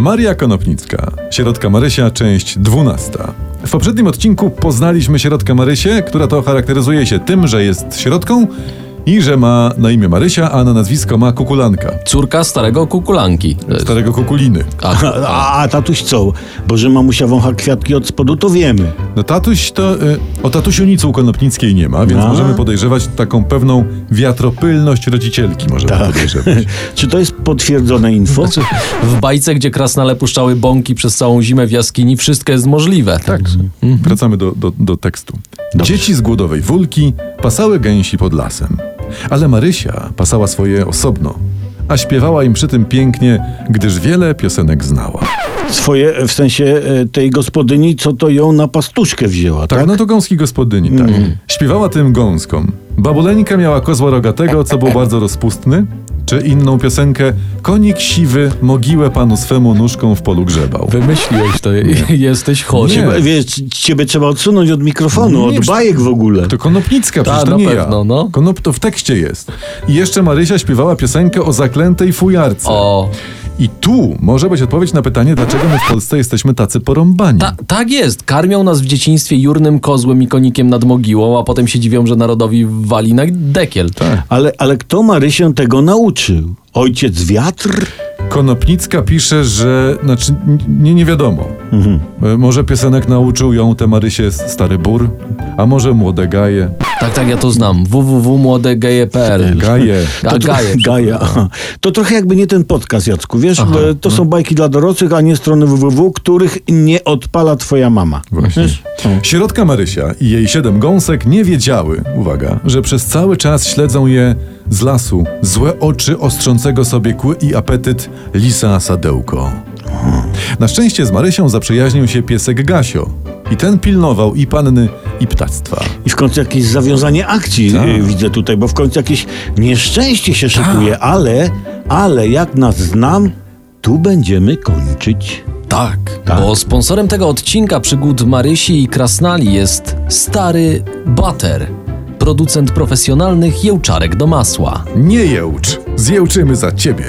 Maria Konopnicka, sierotka Marysia, część 12. W poprzednim odcinku poznaliśmy sierotkę Marysię, która to charakteryzuje się tym, że jest sierotką i że ma na imię Marysia, a na nazwisko ma Kukulanka, Córka starego kukulanki. starego Kukuliny. A, A, a tatuś co? Bo że mamusia wącha kwiatki od spodu, to wiemy. No tatuś to... Y, o tatusiu nic u Konopnickiej nie ma, więc A. możemy podejrzewać taką pewną wiatropylność rodzicielki, możemy Tak. podejrzewać. Czy to jest potwierdzone info? znaczy, w bajce, gdzie krasnale puszczały bąki przez całą zimę w jaskini, wszystko jest możliwe. Tak. Wracamy do, do, do tekstu. Dobrze. Dzieci z głodowej wólki pasały gęsi pod lasem, ale Marysia pasała swoje osobno, a śpiewała im przy tym pięknie, gdyż wiele piosenek znała. Swoje, w sensie e, tej gospodyni, co to ją na pastuszkę wzięła, Tak, tak? no to gąski gospodyni, tak. Śpiewała tym gąskom. Babuleńka miała kozła rogatego, co był bardzo rozpustny, czy inną piosenkę Konik siwy mogiłę panu swemu nóżką w polu grzebał. Wymyśliłeś to, jesteś chory. Nie. Ciebie, wiesz, ciebie trzeba odsunąć od mikrofonu, Nie, od bajek w ogóle. To Konopnicka, przecież Ta, to na nie pewno, ja. no. Konop to w tekście jest. I jeszcze Marysia śpiewała piosenkę o zaklętej fujarce. O, I tu może być odpowiedź na pytanie, dlaczego my w Polsce jesteśmy tacy porąbani. ta, tak jest. Karmią nas w dzieciństwie jurnym kozłem i konikiem nad mogiłą, a potem się dziwią, że narodowi wali na dekiel. Tak. Ale, ale kto Marysię tego nauczył? Ojciec wiatr? Konopnicka pisze, że, znaczy nie, nie wiadomo. Mhm. E, Może piosenek nauczył ją te Marysie Stary Bór, a może Młode Gaje. Tak, tak, ja to znam. www.młodegeje.pl Gaje. A, gaje. Gaja. aha. To trochę jakby nie ten podcast, Jacku. Wiesz, Aha, e, to są bajki dla dorosłych, a nie strony www, których nie odpala twoja mama. Właśnie. Wiesz? Środka Marysia i jej siedem gąsek nie wiedziały, uwaga, że przez cały czas śledzą je z lasu złe oczy ostrzącego sobie kły i apetyt lisa sadełko. Na szczęście z Marysią zaprzyjaźnił się piesek Gasio i ten pilnował i panny, i ptactwa. I w końcu jakieś zawiązanie akcji Tak. y, widzę tutaj, bo w końcu jakieś nieszczęście się szykuje, ale, ale jak nas znam, tu będziemy kończyć. Tak, Tak. bo sponsorem tego odcinka przygód Marysi i Krasnali jest Stary Butter, producent profesjonalnych jełczarek do masła. Nie jełcz, zjełczymy za ciebie.